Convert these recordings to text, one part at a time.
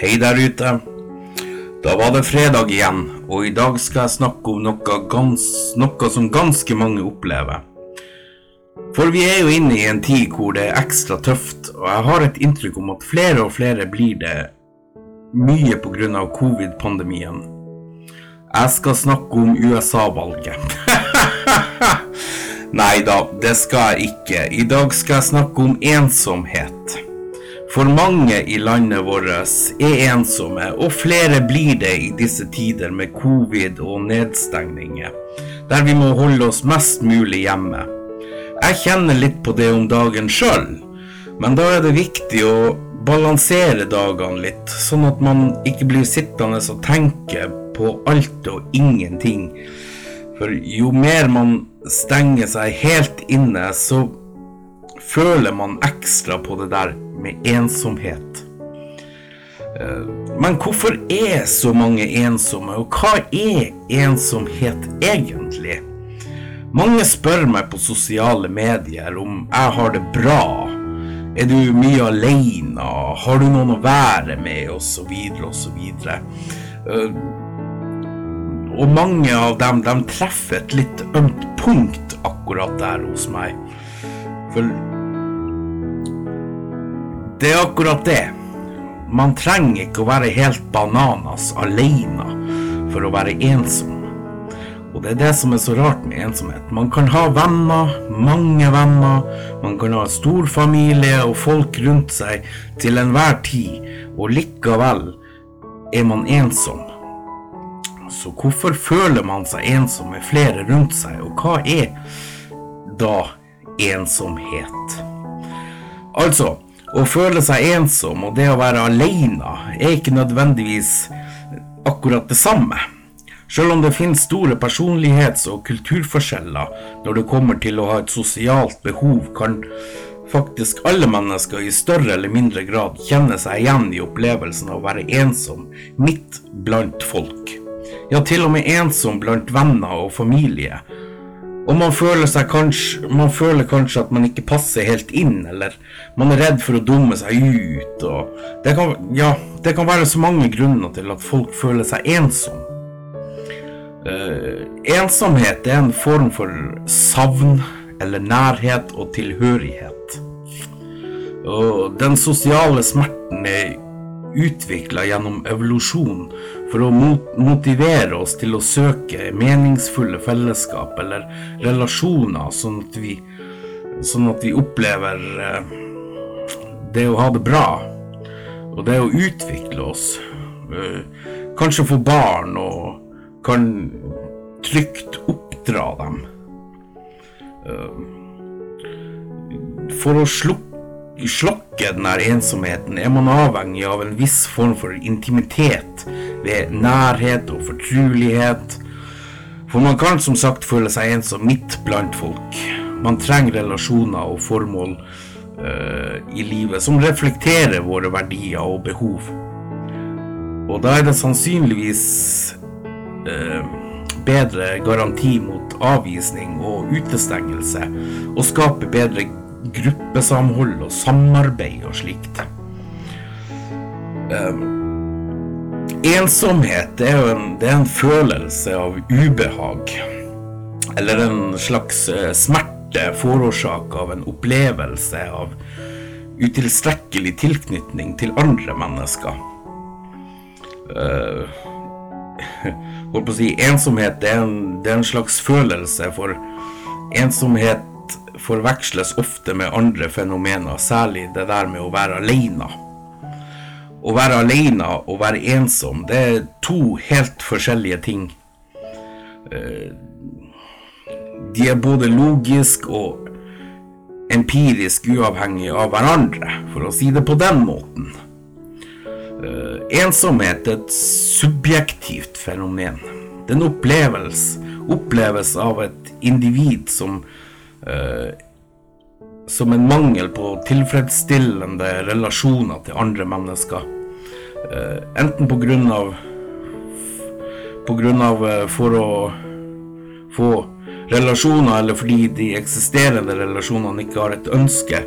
Hei der ute. Da var det fredag igjen, og i dag skal jeg snakke om noe, gans, noe som ganske mange opplever. For vi er jo inne i en tid hvor det er ekstra tøft, og jeg har et inntrykk om at flere og flere blir det mye pga. covid-pandemien. Jeg skal snakke om USA-valget. Nei da, det skal jeg ikke. I dag skal jeg snakke om ensomhet. For mange i landet vårt er ensomme, og flere blir det i disse tider med covid og nedstengninger, der vi må holde oss mest mulig hjemme. Jeg kjenner litt på det om dagen sjøl, men da er det viktig å balansere dagene litt, sånn at man ikke blir sittende og tenke på alt og ingenting. For jo mer man stenger seg helt inne, så føler man ekstra på det der med ensomhet. Eh, men hvorfor er så mange ensomme, og hva er ensomhet egentlig? Mange spør meg på sosiale medier om jeg har det bra. Er du mye alene? Har du noen å være med? Og så videre og så videre. Eh, og mange av dem de treffer et litt ømt punkt akkurat der hos meg. For det er akkurat det. Man trenger ikke å være helt bananas alene for å være ensom. Og det er det som er så rart med ensomhet. Man kan ha venner, mange venner, man kan ha stor familie og folk rundt seg til enhver tid, og likevel er man ensom. Så hvorfor føler man seg ensom med flere rundt seg, og hva er da ensomhet? Altså, å føle seg ensom og det å være alene er ikke nødvendigvis akkurat det samme. Selv om det finnes store personlighets- og kulturforskjeller når det kommer til å ha et sosialt behov, kan faktisk alle mennesker i større eller mindre grad kjenne seg igjen i opplevelsen av å være ensom midt blant folk. Ja, til og med ensom blant venner og familie og man føler, kanskje, man føler kanskje at man ikke passer helt inn, eller man er redd for å dumme seg ut. Det kan, ja, det kan være så mange grunner til at folk føler seg ensom. Uh, ensomhet er en form for savn eller nærhet og tilhørighet. Og den sosiale smerten er utvikla gjennom evolusjon for å motivere oss til å søke meningsfulle fellesskap eller relasjoner, sånn at vi, sånn at vi opplever eh, det å ha det bra, og det å utvikle oss. Eh, kanskje få barn og kan trygt oppdra dem. Eh, for å slukke slokke den her ensomheten, er man avhengig av en viss form for intimitet ved nærhet og fortrulighet. For man kan som sagt føle seg ensom midt blant folk. Man trenger relasjoner og formål uh, i livet som reflekterer våre verdier og behov. Og da er det sannsynligvis uh, bedre garanti mot avvisning og utestengelse og skape bedre gruppesamhold og samarbeid og slikt. Um, ensomhet er, en, det er en følelse av ubehag, eller en slags uh, smerte forårsaka av en opplevelse av utilstrekkelig tilknytning til andre mennesker. Uh, holdt på å si, ensomhet det er, en, det er en slags følelse for ensomhet forveksles ofte med andre fenomener, særlig det der med å være alene. Å være alene og være ensom, det er to helt forskjellige ting. Eh, de er både logisk og empirisk uavhengige av hverandre, for å si det på den måten. Eh, ensomhet er et subjektivt fenomen. Den opplevelse, oppleves av et individ som Eh, som en mangel på tilfredsstillende relasjoner til andre mennesker. Eh, enten på grunn av På grunn av eh, for å få relasjoner, eller fordi de eksisterende relasjonene ikke har et ønske.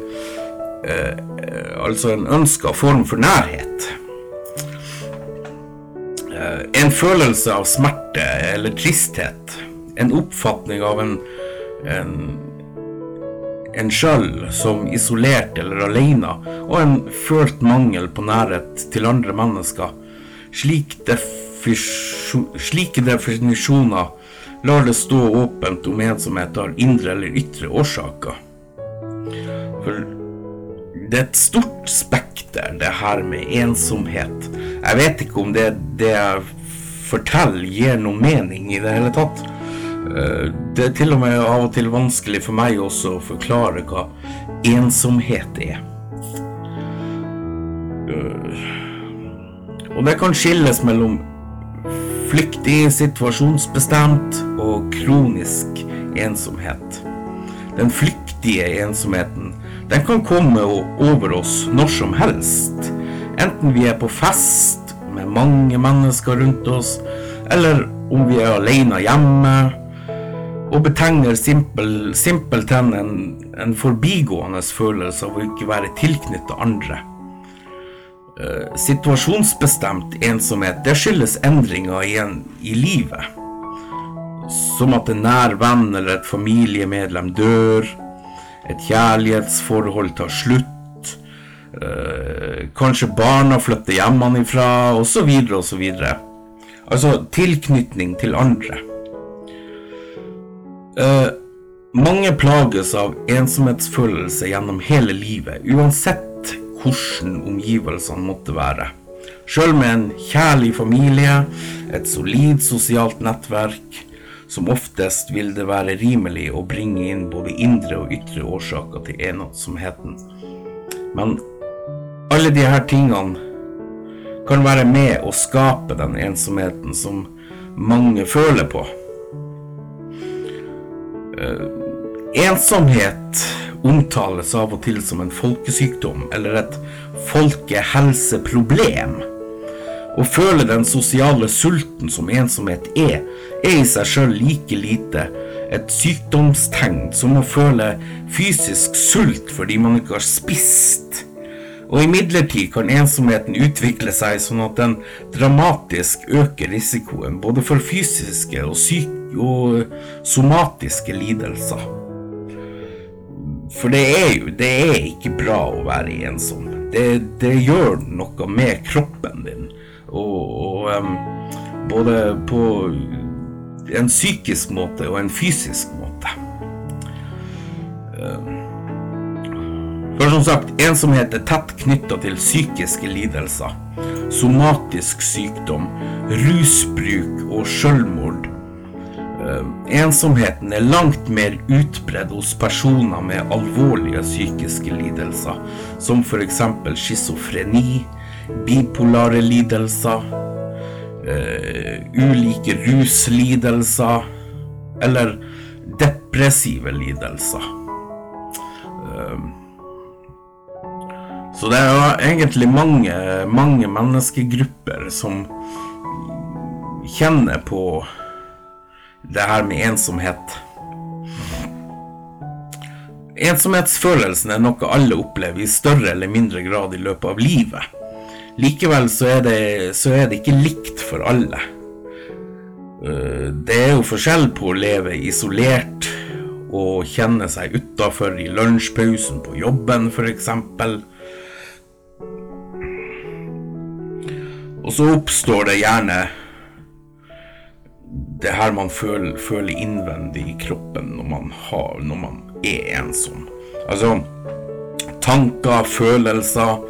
altså en ønska form for nærhet. En følelse av smerte eller tristhet. En oppfatning av en, en en sjøl som isolert eller alene, og en følt mangel på nærhet til andre mennesker. Slik slike definisjoner lar det stå åpent om ensomhet har indre eller ytre årsaker. For det er et stort spekter, det her med ensomhet. Jeg vet ikke om det, det jeg forteller, gir noe mening i det hele tatt. Eh, det er til og med av og til vanskelig for meg også å forklare hva ensomhet er. Eh, og det kan skilles mellom flyktig, situasjonsbestemt og kronisk ensomhet. Den flyktige ensomheten den kan komme over oss når som helst. Enten vi er på fest med mange mennesker rundt oss, eller om vi er alene hjemme og betegner simpel, en, en forbigående følelse av å ikke være tilknyttet andre. Uh, situasjonsbestemt ensomhet det skyldes endringer i, en, i livet. Som at en nær venn eller et familiemedlem dør, et kjærlighetsforhold tar slutt, uh, kanskje barna flytter hjemmefra, osv., osv. Altså tilknytning til andre. Uh, mange plages av ensomhetsfølelse gjennom hele livet, uansett hvordan omgivelsene måtte være. Sjøl med en kjærlig familie, et solid sosialt nettverk, som oftest vil det være rimelig å bringe inn både indre og ytre årsaker til ensomheten. Men alle disse tingene kan være med å skape den ensomheten som mange føler på. Uh, ensomhet omtales av og til som en folkesykdom eller et folkehelseproblem. Å føle den sosiale sulten som ensomhet er, er i seg sjøl like lite et sykdomstegn som å føle fysisk sult fordi man ikke har spist. Og imidlertid kan ensomheten utvikle seg sånn at den dramatisk øker risikoen både for fysiske og syke og somatiske lidelser. For det er jo det er ikke bra å være ensom. Det, det gjør noe med kroppen din. Og, og um, både på en psykisk måte og en fysisk måte. For som sagt, ensomhet er tett knytta til psykiske lidelser, somatisk sykdom, rusbruk og selvmord Eh, ensomheten er langt mer utbredd hos personer med alvorlige psykiske lidelser, som f.eks. schizofreni, bipolare lidelser, uh, ulike ruslidelser eller depressive lidelser. Uh, så det er egentlig mange, mange menneskegrupper som kjenner på det her med ensomhet. Ensomhetsfølelsen er noe alle opplever i større eller mindre grad i løpet av livet. Likevel så er det, så er det ikke likt for alle. Eh, det er jo forskjell på å leve isolert og kjenne seg utafor i lunsjpausen på jobben, f.eks. Og så oppstår det gjerne det her man føler, føler, innvendig i kroppen når man, har, når man er ensom. Altså tanker, følelser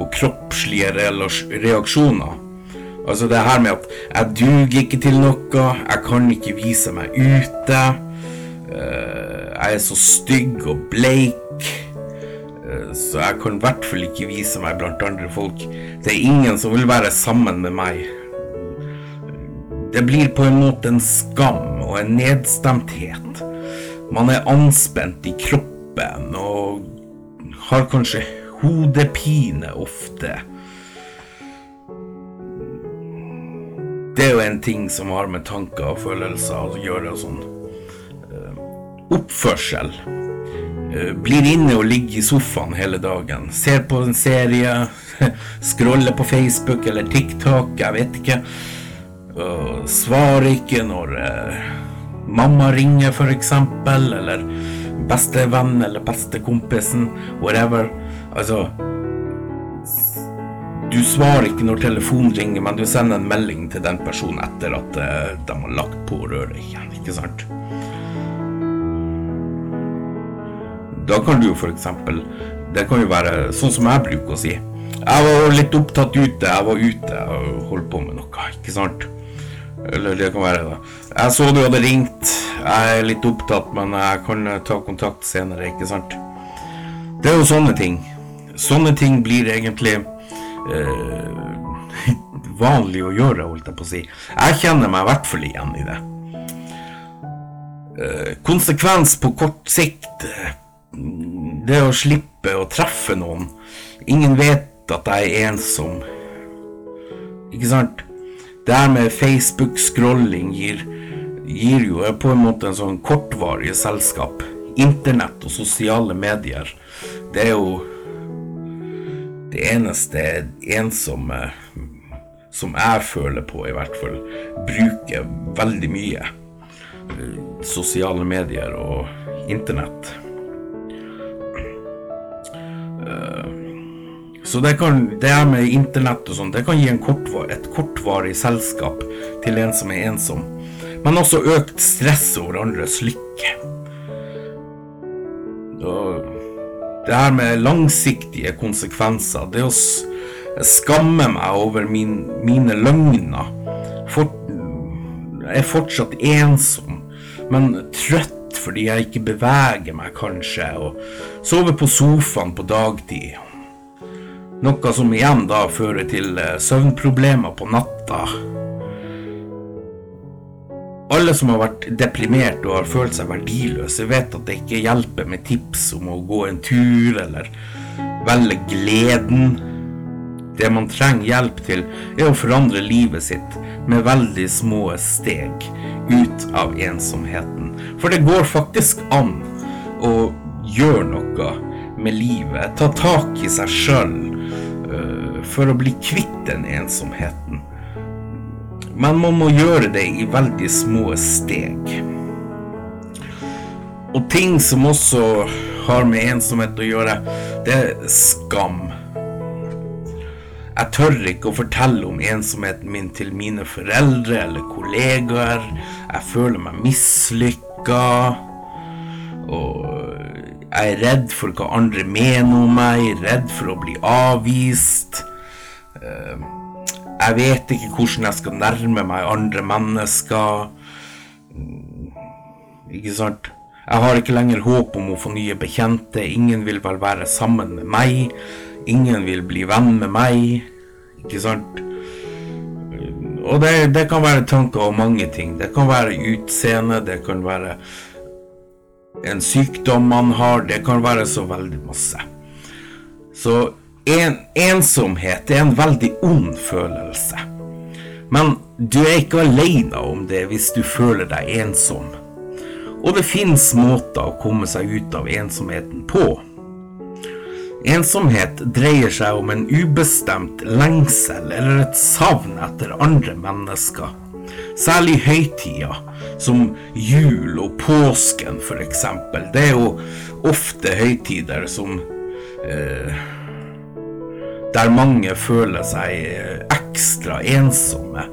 og kroppslige reaksjoner. Altså det her med at 'jeg duger ikke til noe', 'jeg kan ikke vise meg ute', uh, 'jeg er så stygg og bleik', uh, så jeg kan i hvert fall ikke vise meg blant andre folk. Det er ingen som vil være sammen med meg. Det blir på en måte en skam og en nedstemthet. Man er anspent i kroppen og har kanskje hodepine ofte. Det er jo en ting som har med tanker og følelser å gjøre. Sånn. Eh, oppførsel. Eh, blir inne og ligger i sofaen hele dagen. Ser på en serie, scroller på Facebook eller TikTok, jeg vet ikke. Uh, svarer ikke når uh, mamma ringer, eksempel, eller bestevenn eller bestekompisen, whatever. Altså Du svarer ikke når telefonen ringer, men du sender en melding til den personen etter at uh, de har lagt på røret igjen, ikke sant? Da kan du jo eksempel Det kan jo være sånn som jeg bruker å si. Jeg var litt opptatt ute, jeg var ute og holdt på med noe, ikke sant? Eller det kan være da. Jeg så du hadde ringt. Jeg er litt opptatt, men jeg kan ta kontakt senere, ikke sant? Det er jo sånne ting. Sånne ting blir egentlig eh, vanlig å gjøre, holdt jeg på å si. Jeg kjenner meg i hvert fall igjen i det. Eh, konsekvens på kort sikt eh, Det å slippe å treffe noen. Ingen vet at jeg er ensom. Ikke sant? Det her med Facebook-scrolling gir, gir, jo på en måte en sånn kortvarig selskap. Internett og sosiale medier, det er jo det eneste ensomme som jeg føler på, i hvert fall, bruker veldig mye. Sosiale medier og internett. Så det, kan, det her med internett og sånn, det kan gi kortvar, et kortvarig selskap til en som er ensom. Men også økt stress over andres lykke. Det her med langsiktige konsekvenser, det å skamme meg over min, mine løgner For, Jeg er fortsatt ensom, men trøtt fordi jeg ikke beveger meg, kanskje, og sover på sofaen på dagtid. Noe som igjen da fører til eh, søvnproblemer på natta. Alle som har vært deprimert og har følt seg verdiløse, vet at det ikke hjelper med tips om å gå en tur eller velge gleden. Det man trenger hjelp til, er å forandre livet sitt med veldig små steg ut av ensomheten. For det går faktisk an å gjøre noe med livet, ta tak i seg sjøl for å bli kvitt den ensomheten. Men man må gjøre det i veldig små steg. Og ting som også har med ensomhet å gjøre, det er skam. Jeg tør ikke å fortelle om ensomheten min til mine foreldre eller kollegaer. Jeg føler meg mislykka. Og jeg er redd for hva andre mener om meg, redd for å bli avvist. Eh, jeg vet ikke hvordan jeg skal nærme meg andre mennesker. Mm, ikke sant? Jeg har ikke lenger håp om å få nye bekjente. Ingen vil vel være sammen med meg. Ingen vil bli venn med meg. Ikke sant? Og det, det kan være tanker om mange ting. Det kan være utseende, det kan være en sykdom man har, det kan være så veldig masse. Så en, ensomhet er en veldig ond følelse. Men du er ikke alene om det hvis du føler deg ensom. Og det fins måter å komme seg ut av ensomheten på. Ensomhet dreier seg om en ubestemt lengsel eller et savn etter andre mennesker. Særlig høytider, som jul og påsken f.eks. Det er jo ofte høytider som eh, der mange føler seg eh, ekstra ensomme.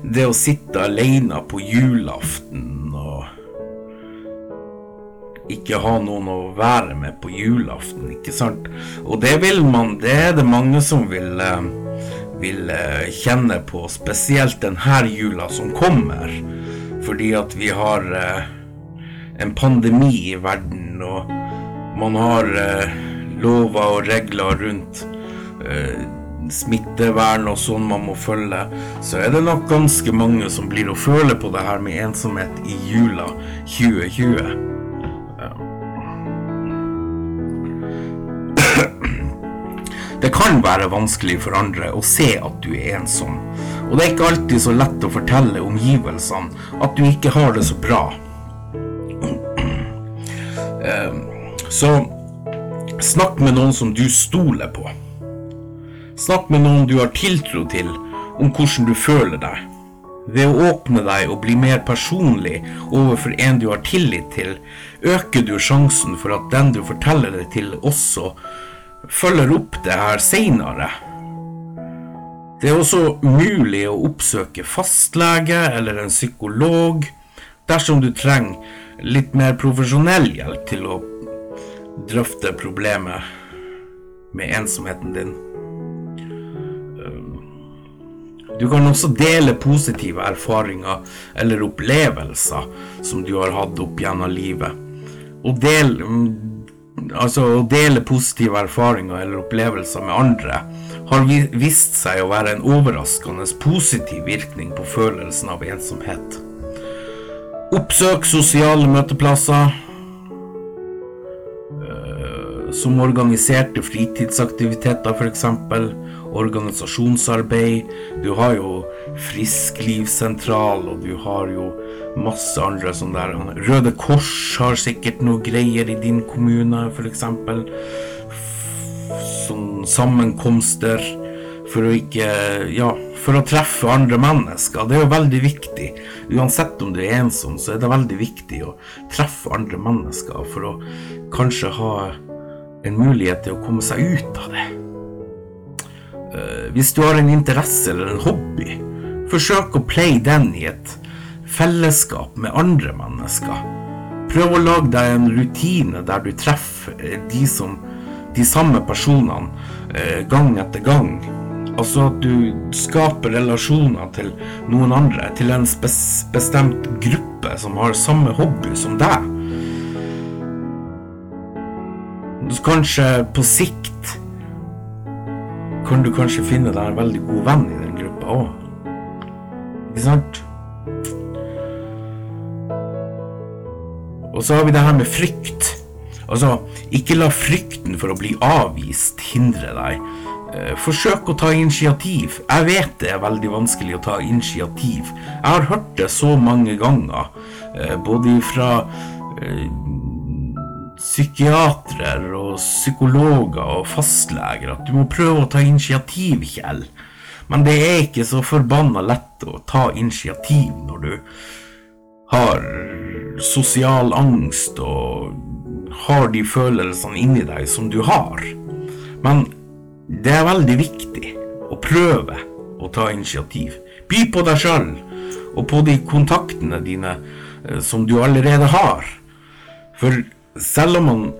Det å sitte alene på julaften og ikke ha noen å være med på julaften, ikke sant? Og det vil man, det er det mange som vil, eh, vil eh, kjenne på, spesielt denne jula som kommer. Fordi at vi har en pandemi i verden, og man har lover og regler rundt Eh, smittevern og sånn man må følge, så er det nok ganske mange som blir å føle på det her med ensomhet i jula 2020. Det kan være vanskelig for andre å se at du er ensom, og det er ikke alltid så lett å fortelle omgivelsene at du ikke har det så bra. Eh, så snakk med noen som du stoler på. Snakk med noen du har tiltro til om hvordan du føler deg. Ved å åpne deg og bli mer personlig overfor en du har tillit til, øker du sjansen for at den du forteller det til, også følger opp det her seinere. Det er også mulig å oppsøke fastlege eller en psykolog dersom du trenger litt mer profesjonell hjelp til å drøfte problemet med ensomheten din. Du kan også dele positive erfaringer eller opplevelser som du har hatt opp gjennom livet. Å dele, altså, å dele positive erfaringer eller opplevelser med andre har vist seg å være en overraskende positiv virkning på følelsen av ensomhet. Oppsøk sosiale møteplasser eh, som organiserte fritidsaktiviteter, f.eks organisasjonsarbeid. Du har jo Frisklivssentral, og du har jo masse andre sånne der Røde Kors har sikkert noe greier i din kommune, f.eks. Sånn sammenkomster for å ikke Ja, for å treffe andre mennesker. Det er jo veldig viktig. Uansett om du er ensom, så er det veldig viktig å treffe andre mennesker for å kanskje ha en mulighet til å komme seg ut av det. Hvis du har en interesse eller en hobby, forsøk å play den i et fellesskap med andre mennesker. Prøv å lage deg en rutine der du treffer de, som, de samme personene eh, gang etter gang. Altså at du skaper relasjoner til noen andre, til en bestemt gruppe som har samme hobby som deg. Kanskje på sikt kan du kanskje finne deg en veldig god venn i den gruppa òg. Ikke sant? Og så har vi det her med frykt. Altså, ikke la frykten for å bli avvist hindre deg. Eh, forsøk å ta initiativ. Jeg vet det er veldig vanskelig å ta initiativ. Jeg har hørt det så mange ganger, eh, både fra eh, psykiatere og psykologer og fastleger at du må prøve å ta initiativ, Kjell. Men det er ikke så forbanna lett å ta initiativ når du har sosial angst og har de følelsene inni deg som du har. Men det er veldig viktig å prøve å ta initiativ. By på deg sjøl og på de kontaktene dine eh, som du allerede har. For selv om man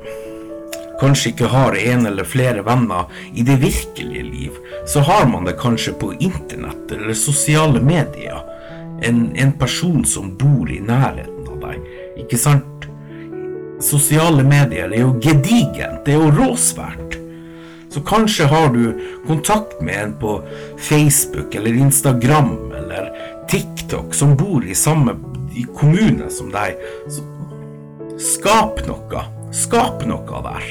kanskje ikke har en eller flere venner i det virkelige liv, så har man det kanskje på internett eller sosiale medier. En, en person som bor i nærheten av deg. Ikke sant? Sosiale medier er jo gedigent. Det er jo råsvært. Så kanskje har du kontakt med en på Facebook eller Instagram eller TikTok som bor i samme kommune som deg. Så Skap noe. Skap noe der.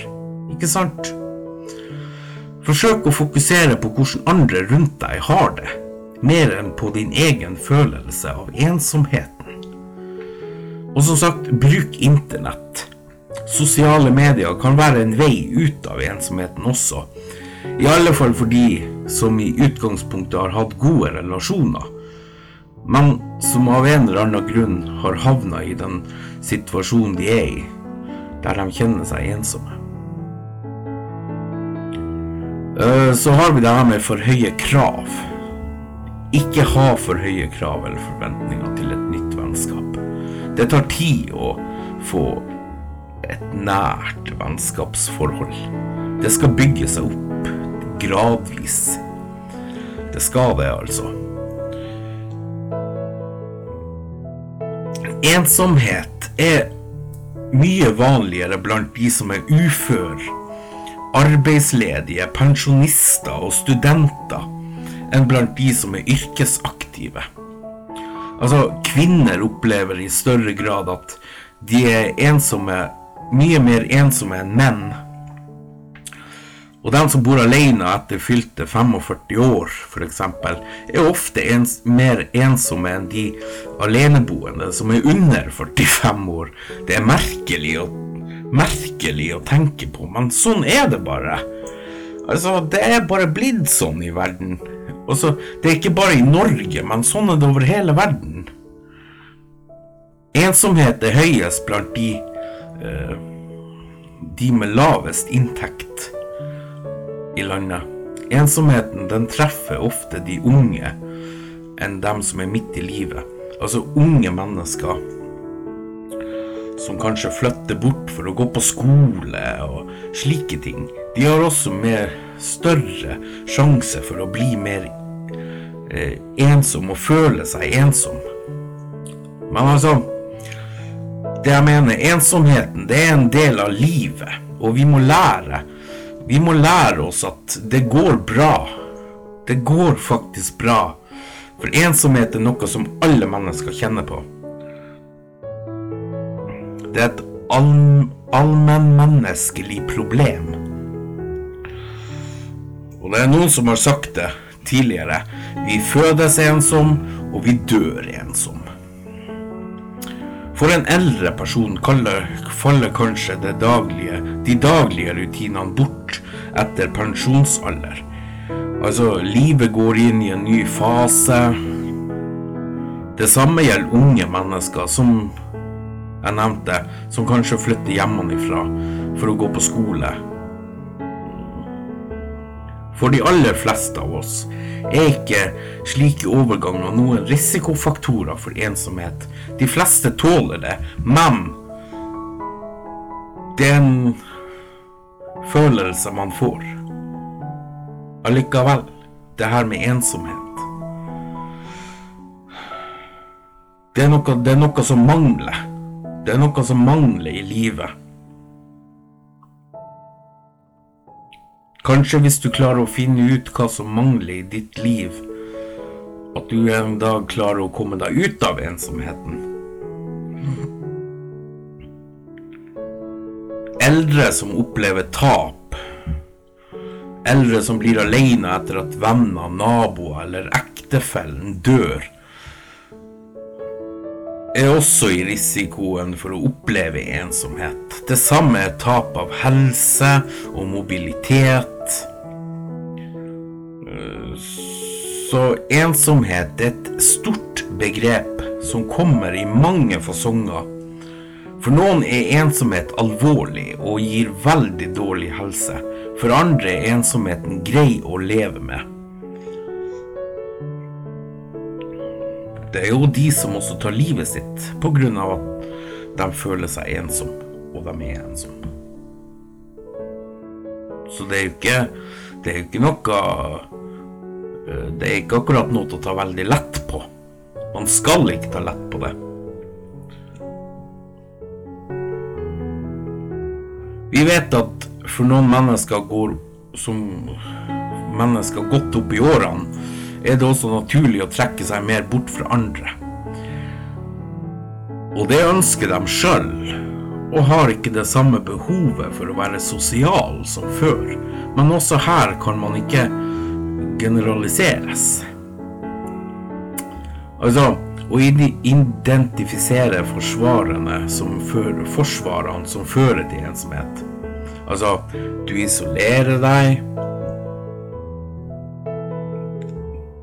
Ikke sant? Forsøk å fokusere på hvordan andre rundt deg har det, mer enn på din egen følelse av ensomheten. Og som sagt, bruk internett. Sosiale medier kan være en vei ut av ensomheten også. I alle fall for de som i utgangspunktet har hatt gode relasjoner men som av en eller annen grunn har havna i den situasjonen de er i, der de kjenner seg ensomme. Eh, så har vi det her med for høye krav. Ikke ha for høye krav eller forventninger til et nytt vennskap. Det tar tid å få et nært vennskapsforhold. Det skal bygge seg opp gradvis. Det skal det, altså. Ensomhet er mye vanligere blant de som er ufør, arbeidsledige, pensjonister og studenter, enn blant de som er yrkesaktive. Altså, kvinner opplever i større grad at de er ensomme, mye mer ensomme enn menn. Og de som bor alene etter fylte 45 år, f.eks., er ofte ens, mer ensomme enn de aleneboende som er under 45 år. Det er merkelig å, merkelig å tenke på, men sånn er det bare. Altså, det er bare blitt sånn i verden. Altså, det er ikke bare i Norge, men sånn er det over hele verden. Ensomhet er høyest blant de eh, de med lavest inntekt i landet. Ensomheten den treffer ofte de unge enn dem som er midt i livet. Altså unge mennesker som kanskje flytter bort for å gå på skole og slike ting. De har også mer større sjanse for å bli mer eh, ensom og føle seg ensom. Men altså Det jeg mener, ensomheten, det er en del av livet, og vi må lære. Vi må lære oss at det går bra. Det går faktisk bra. For ensomhet er noe som alle mennesker kjenner på. Det er et all, allmennmenneskelig problem. Og det er noen som har sagt det tidligere. Vi fødes ensom, og vi dør ensom. For en eldre person kaller, faller kanskje daglige, de daglige rutinene bort etter pensjonsalder. Altså, livet går inn i en ny fase. Det samme gjelder unge mennesker som jeg nevnte, som kanskje flytter hjemmefra for å gå på skole for de aller fleste av oss er ikke slike overganger noen risikofaktorer for ensomhet. De fleste tåler det, men det er en følelse man får. Allikevel, det her med ensomhet det er, noe, det er noe som mangler. Det er noe som mangler i livet. Kanskje hvis du klarer å finne ut hva som mangler i ditt liv, at du en dag klarer å komme deg ut av ensomheten. Eldre som opplever tap. Eldre som blir alene etter at venner, naboer eller ektefellen dør er også i risikoen for å oppleve ensomhet. Det samme er tap av helse og mobilitet. Så ensomhet er et stort begrep som kommer i mange fasonger. For noen er ensomhet alvorlig og gir veldig dårlig helse. For andre er ensomheten grei å leve med. Det er jo de som også tar livet sitt av at de føler seg ensom, og de er ensomme. Så det er jo ikke Det er jo ikke noe eh, Det er ikke akkurat noe å ta veldig lett på. Man skal ikke ta lett på det. Vi vet at for noen mennesker går som mennesker godt opp i årene, er det også naturlig å trekke seg mer bort fra andre. Og det ønsker de sjøl, og har ikke det samme behovet for å være sosial som før. Men også her kan man ikke generaliseres. Altså, å identifisere forsvarene som fører, forsvarene som fører til ensomhet. Altså, du isolerer deg,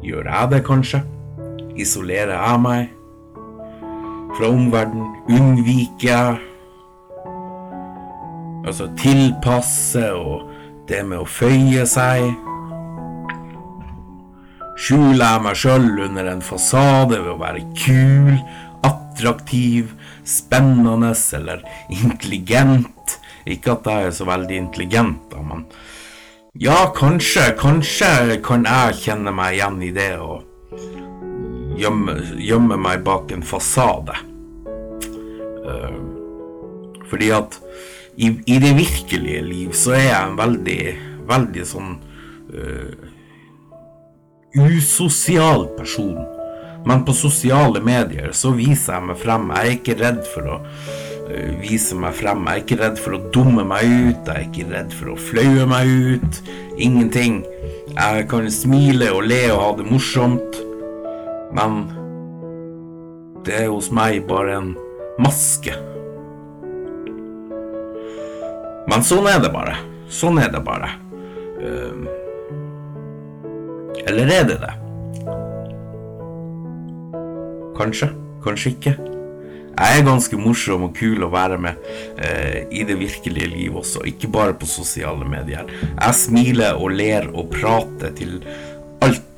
Gjør jeg det, kanskje? Isolerer jeg meg fra omverdenen? Unnviker jeg? Altså tilpasse og det med å føye seg? Skjuler jeg meg sjøl under en fasade ved å være kul, attraktiv, spennende eller intelligent? Ikke at jeg er så veldig intelligent, da, men ja, kanskje, kanskje kan jeg kjenne meg igjen i det å gjemme, gjemme meg bak en fasade. Uh, fordi at i, i, det virkelige liv så er jeg en veldig, veldig sånn uh, usosial person. Men på sosiale medier så viser jeg meg frem. Jeg er ikke redd for å Eh, vise meg frem. Jeg er ikke redd for å dumme meg ut, jeg er ikke redd for å flaue meg ut. Ingenting. Jeg kan smile og le og ha det morsomt, men det er hos meg bare en maske. Men sånn er det bare. Sånn er det bare. Eh, Eller er det det? Kanskje, kanskje ikke. Jeg er ganske morsom og kul å være med eh, i det virkelige liv også, ikke bare på sosiale medier. Jeg smiler og ler og prater til alt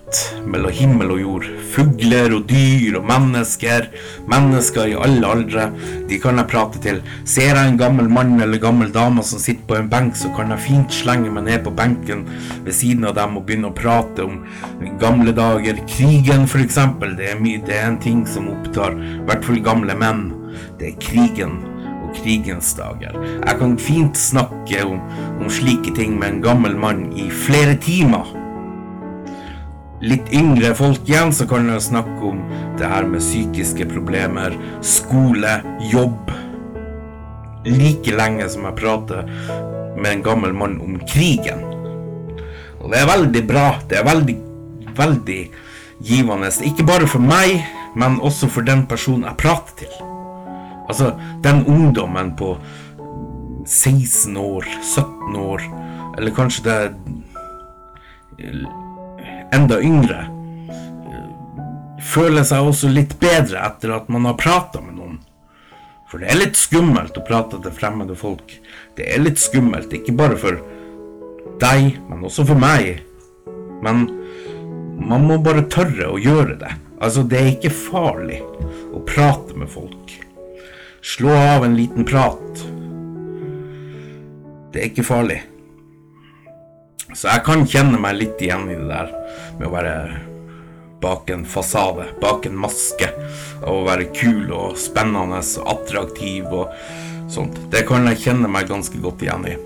mellom himmel og jord. Fugler og dyr og mennesker. Mennesker i alle aldre. De kan jeg prate til. Ser jeg en gammel mann eller gammel dame som sitter på en benk, så kan jeg fint slenge meg ned på benken ved siden av dem og begynne å prate om gamle dager. Krigen, eksempel. Det det er en ting som opptar i hvert fall gamle menn. Det er krigen krigens dager. Jeg kan fint snakke om, om slike ting med en gammel mann i flere timer litt yngre folk igjen, så kan jeg snakke om det her med psykiske problemer, skole, jobb. Like lenge som jeg prater med en gammel mann om krigen. Og det er veldig bra. Det er veldig, veldig givende. Ikke bare for meg, men også for den personen jeg prater til. Altså, den ungdommen på 16 år, 17 år, eller kanskje det enda yngre, føler seg også litt bedre etter at man har prata med noen. For det er litt skummelt å prate til fremmede folk. Det er litt skummelt, ikke bare for deg, men også for meg. Men man må bare tørre å gjøre det. Altså, det er ikke farlig å prate med folk. Slå av en liten prat. Det er ikke farlig. Så jeg kan kjenne meg litt igjen i det der med å være bak en fasade, bak en maske. Og være kul og spennende og attraktiv og sånt. Det kan jeg kjenne meg ganske godt igjen i.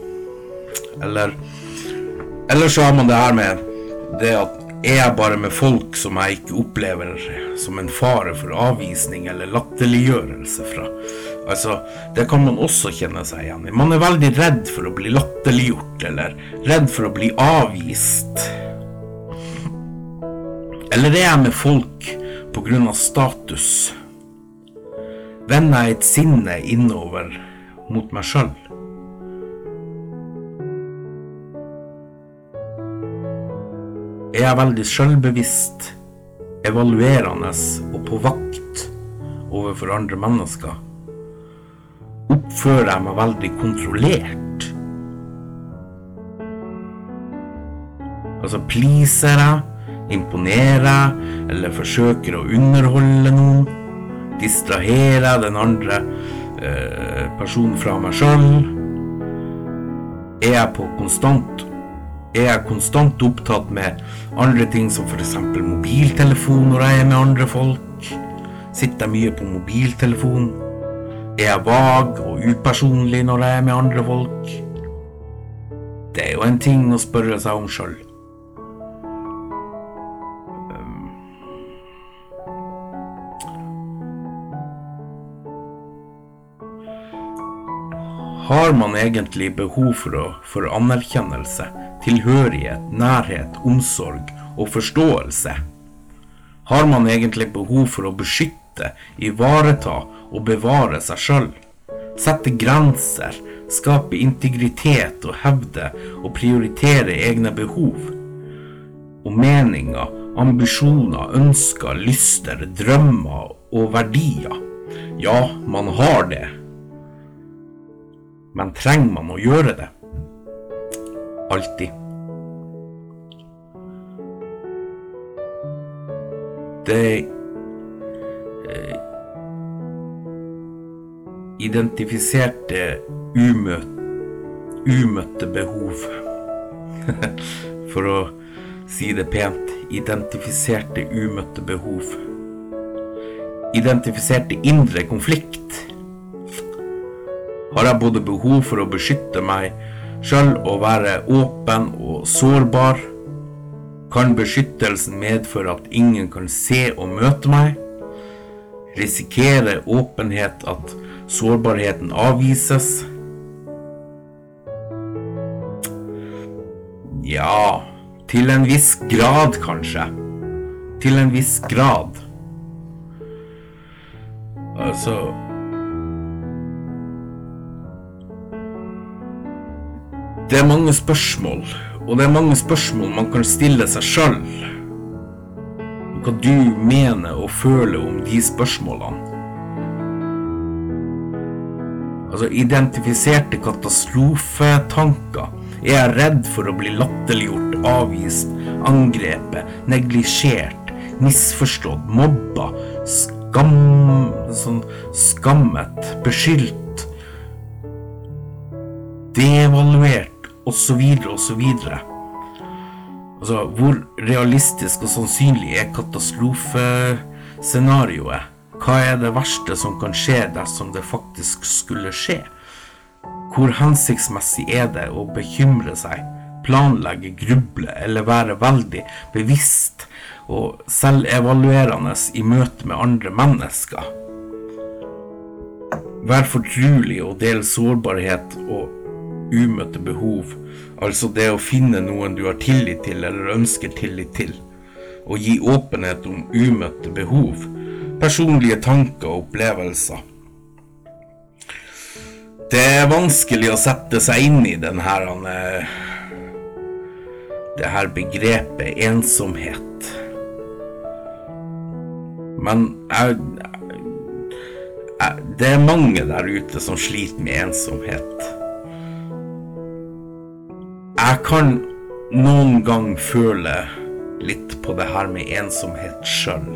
Eller Eller så har man det her med det at er jeg bare med folk som jeg ikke opplever som en fare for avvisning eller latterliggjørelse fra. Altså, Det kan man også kjenne seg igjen i. Man er veldig redd for å bli latterliggjort, eller redd for å bli avvist. Eller er jeg med folk av status? Vender jeg et sinne innover mot meg sjøl? er jeg veldig sjølbevisst, evaluerende og på vakt overfor andre mennesker. Oppfører jeg meg veldig kontrollert? Altså pleaser jeg, imponerer jeg, eller forsøker å underholde noen? Distraherer jeg den andre eh, personen fra meg sjøl? Er jeg på konstant er jeg konstant opptatt med andre ting som f.eks. mobiltelefon når jeg er med andre folk? Sitter jeg mye på mobiltelefon? Er jeg vag og upersonlig når jeg er med andre folk? Det er jo en ting å spørre seg om sjøl. Har man egentlig behov for, å, for anerkjennelse, tilhørighet, nærhet, omsorg og forståelse? Har man egentlig behov for å beskytte, ivareta og bevare seg sjøl? Sette grenser, skape integritet og hevde og prioritere egne behov? Og meninger, ambisjoner, ønsker, lyster, drømmer og verdier? Ja, man har det men trenger man å gjøre det? Alltid. Det identifiserte umøt, umøtte behov. For å si det pent. Identifiserte umøtte behov. Identifiserte indre konflikt har jeg både behov for å beskytte meg sjøl og være åpen og sårbar. Kan beskyttelsen medføre at ingen kan se og møte meg? Risikerer åpenhet at sårbarheten avvises? Ja, til en viss grad, kanskje. Til en viss grad. Altså Det er mange spørsmål, og det er mange spørsmål man kan stille seg sjøl. hva du mener og føler om de spørsmålene. Altså identifiserte katastrofetanker. Er jeg redd for å bli latterliggjort, avvist, angrepet, neglisjert, misforstått, mobba, skam, sånn, skammet, beskyldt, devaluert osv., osv. Altså, hvor realistisk og sannsynlig er katastrofescenarioet? Hva er det verste som kan skje dersom det faktisk skulle skje? Hvor hensiktsmessig er det å bekymre seg, planlegge, gruble eller være veldig bevisst og selvevaluerende i møte med andre mennesker? Vær fortrulig og del sårbarhet og umøtte behov Altså det å finne noen du har tillit til eller ønsker tillit til. Og gi åpenhet om umøtte behov. Personlige tanker og opplevelser. Det er vanskelig å sette seg inn i denne Det her begrepet ensomhet. Men jeg, jeg, det er mange der ute som sliter med ensomhet jeg kan noen gang føle litt på det her med ensomhet sjøl.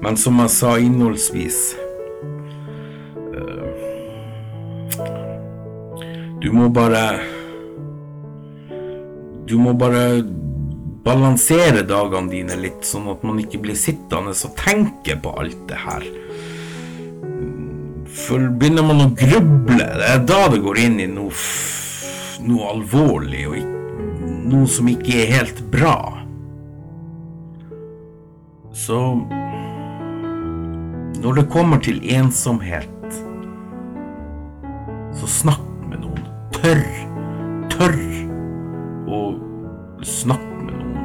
Men som jeg sa innholdsvis uh, Du må bare Du må bare balansere dagene dine litt, sånn at man ikke blir sittende og tenke på alt det her. For begynner man å gruble, det er da det går inn i noe noe alvorlig og noe som ikke er helt bra. Så når det kommer til ensomhet, så snakk med noen. Tørr, tørr å snakke med noen.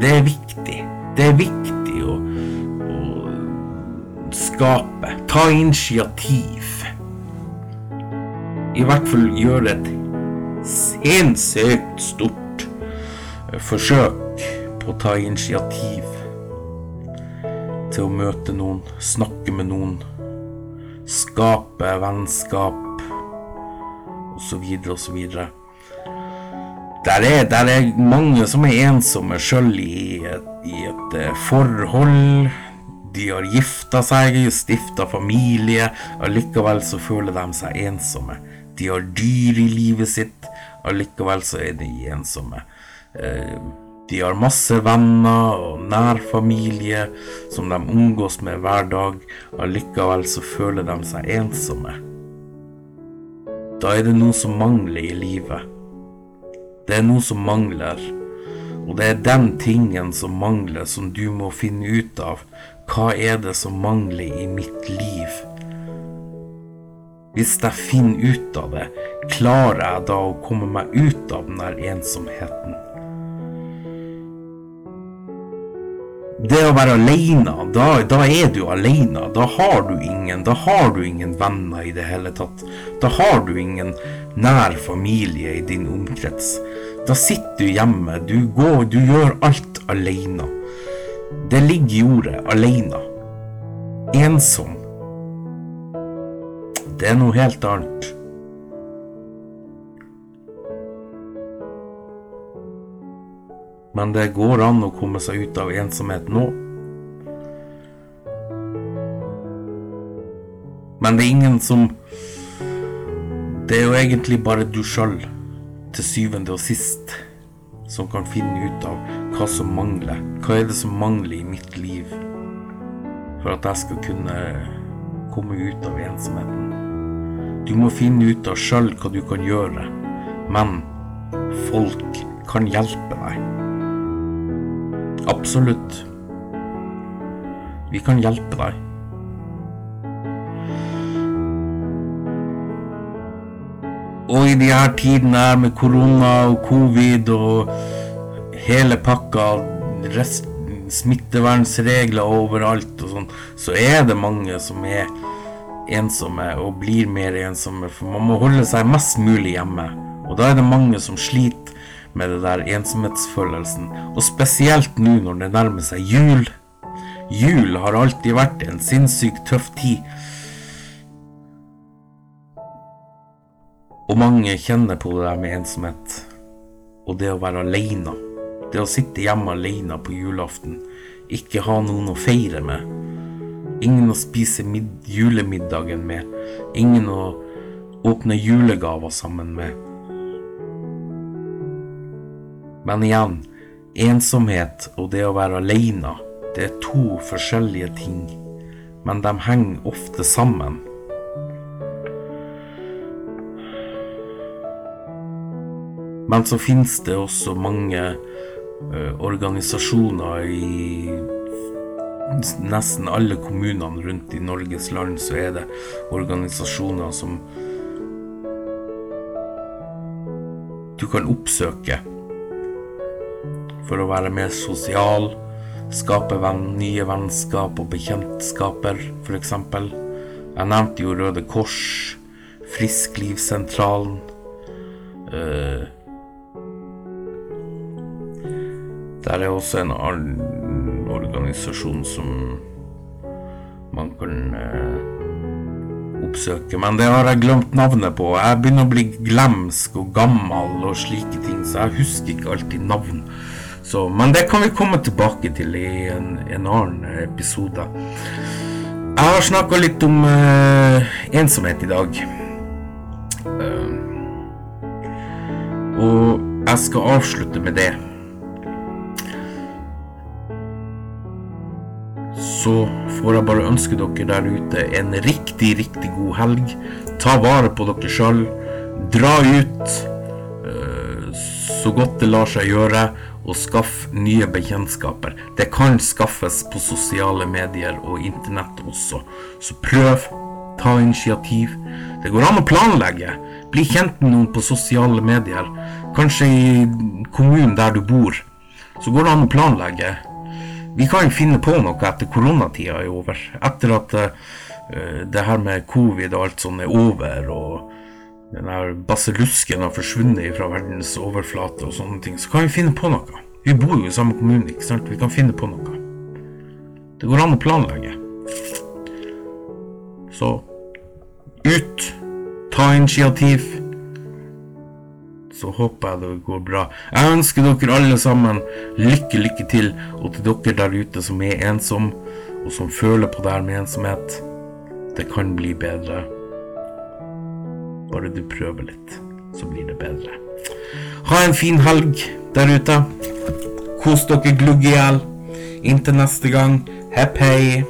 Det er viktig. Det er viktig å, å skape. Ta initiativ i hvert fall gjøre et sinnssykt stort eh, forsøk på å ta initiativ til å møte noen, snakke med noen, skape vennskap osv. osv. Der er, der er mange som er ensomme sjøl i, i, et eh, forhold. De har gifta seg, stifta familie, allikevel så føler de seg ensomme. De har dyr i livet sitt, allikevel så er de ensomme. Eh, de har masse venner og nær familie som de omgås med hver dag, allikevel så føler de seg ensomme. Da er det noe som mangler i livet. Det er noe som mangler, og det er den tingen som mangler, som du må finne ut av. Hva er det som mangler i mitt liv? Hvis jeg finner ut av det, klarer jeg da å komme meg ut av den der ensomheten? Det å være alene, da, da, er du alene. Da har du ingen, da har du ingen venner i det hele tatt. Da har du ingen nær familie i din omkrets. Da sitter du hjemme, du går, du gjør alt alene. Det ligger i ordet alene. Ensom. Det er noe helt annet. Men det går an å komme seg ut av ensomhet nå. Men det er ingen som Det er jo egentlig bare du sjøl, til syvende og sist, som kan finne ut av hva som mangler. Hva er det som mangler i mitt liv for at jeg skal kunne komme ut av ensomheten? Du må finne ut av sjøl hva du kan gjøre, men folk kan hjelpe deg. Absolutt. Vi kan hjelpe deg. Og i de her tidene her med korona og covid og hele pakka, rest, smittevernsregler overalt og sånn, så er det mange som er ensomme og blir mer ensomme, for man må holde seg mest mulig hjemme. Og da er det mange som sliter med det der ensomhetsfølelsen. Og spesielt nå når det nærmer seg jul. Jul har alltid vært en sinnssykt tøff tid. Og mange kjenner på det der med ensomhet. Og det å være aleine. Det å sitte hjemme alene på julaften. Ikke ha noen å feire med. Ingen å spise julemiddagen med. Ingen å åpne julegaver sammen med. Men igjen, ensomhet og det å være aleine, det er to forskjellige ting. Men de henger ofte sammen. Men så finnes det også mange uh, organisasjoner i nesten alle kommunene rundt i Norges land, så er det organisasjoner som du kan oppsøke for å være mer sosial, skape venn, nye vennskap og bekjentskaper, f.eks. Jeg nevnte jo Røde Kors, Frisklivssentralen. Uh, Der er også en annen organisasjon som man kan uh, oppsøke. Men det har jeg glemt navnet på. Jeg begynner å bli glemsk og gammel og slike ting, så jeg husker ikke alltid navn. Så, men det kan vi komme tilbake til i en, en annen episode. Jeg har snakka litt om uh, ensomhet i dag. Uh, og jeg skal avslutte med det. så får jeg bare ønske dere der ute en riktig, riktig god helg. Ta vare på dere sjøl. Dra ut uh, så godt det lar seg gjøre, og skaff nye bekjentskaper. Det kan skaffes på sosiale medier og internett også, så prøv. Ta initiativ. Det går an å planlegge. Bli kjent med noen på sosiale medier. Kanskje i kommunen der du bor. Så går det an å planlegge vi kan finne på noe etter koronatida er over. Etter at uh, det her med covid og alt sånt er over, og den her basillusken har forsvunnet fra verdens overflate og sånne ting, så kan vi finne på noe. Vi bor jo i samme kommune, ikke sant? Vi kan finne på noe. Det går an å planlegge. Så ut. Ta initiativ så håper jeg det går bra. Jeg ønsker dere alle sammen lykke, lykke til, og til dere der ute som er ensom, og som føler på det her med ensomhet. Det kan bli bedre. Bare du prøver litt, så blir det bedre. Ha en fin helg der ute. Kos dere glugg i hjel. Inntil neste gang, hepp hei.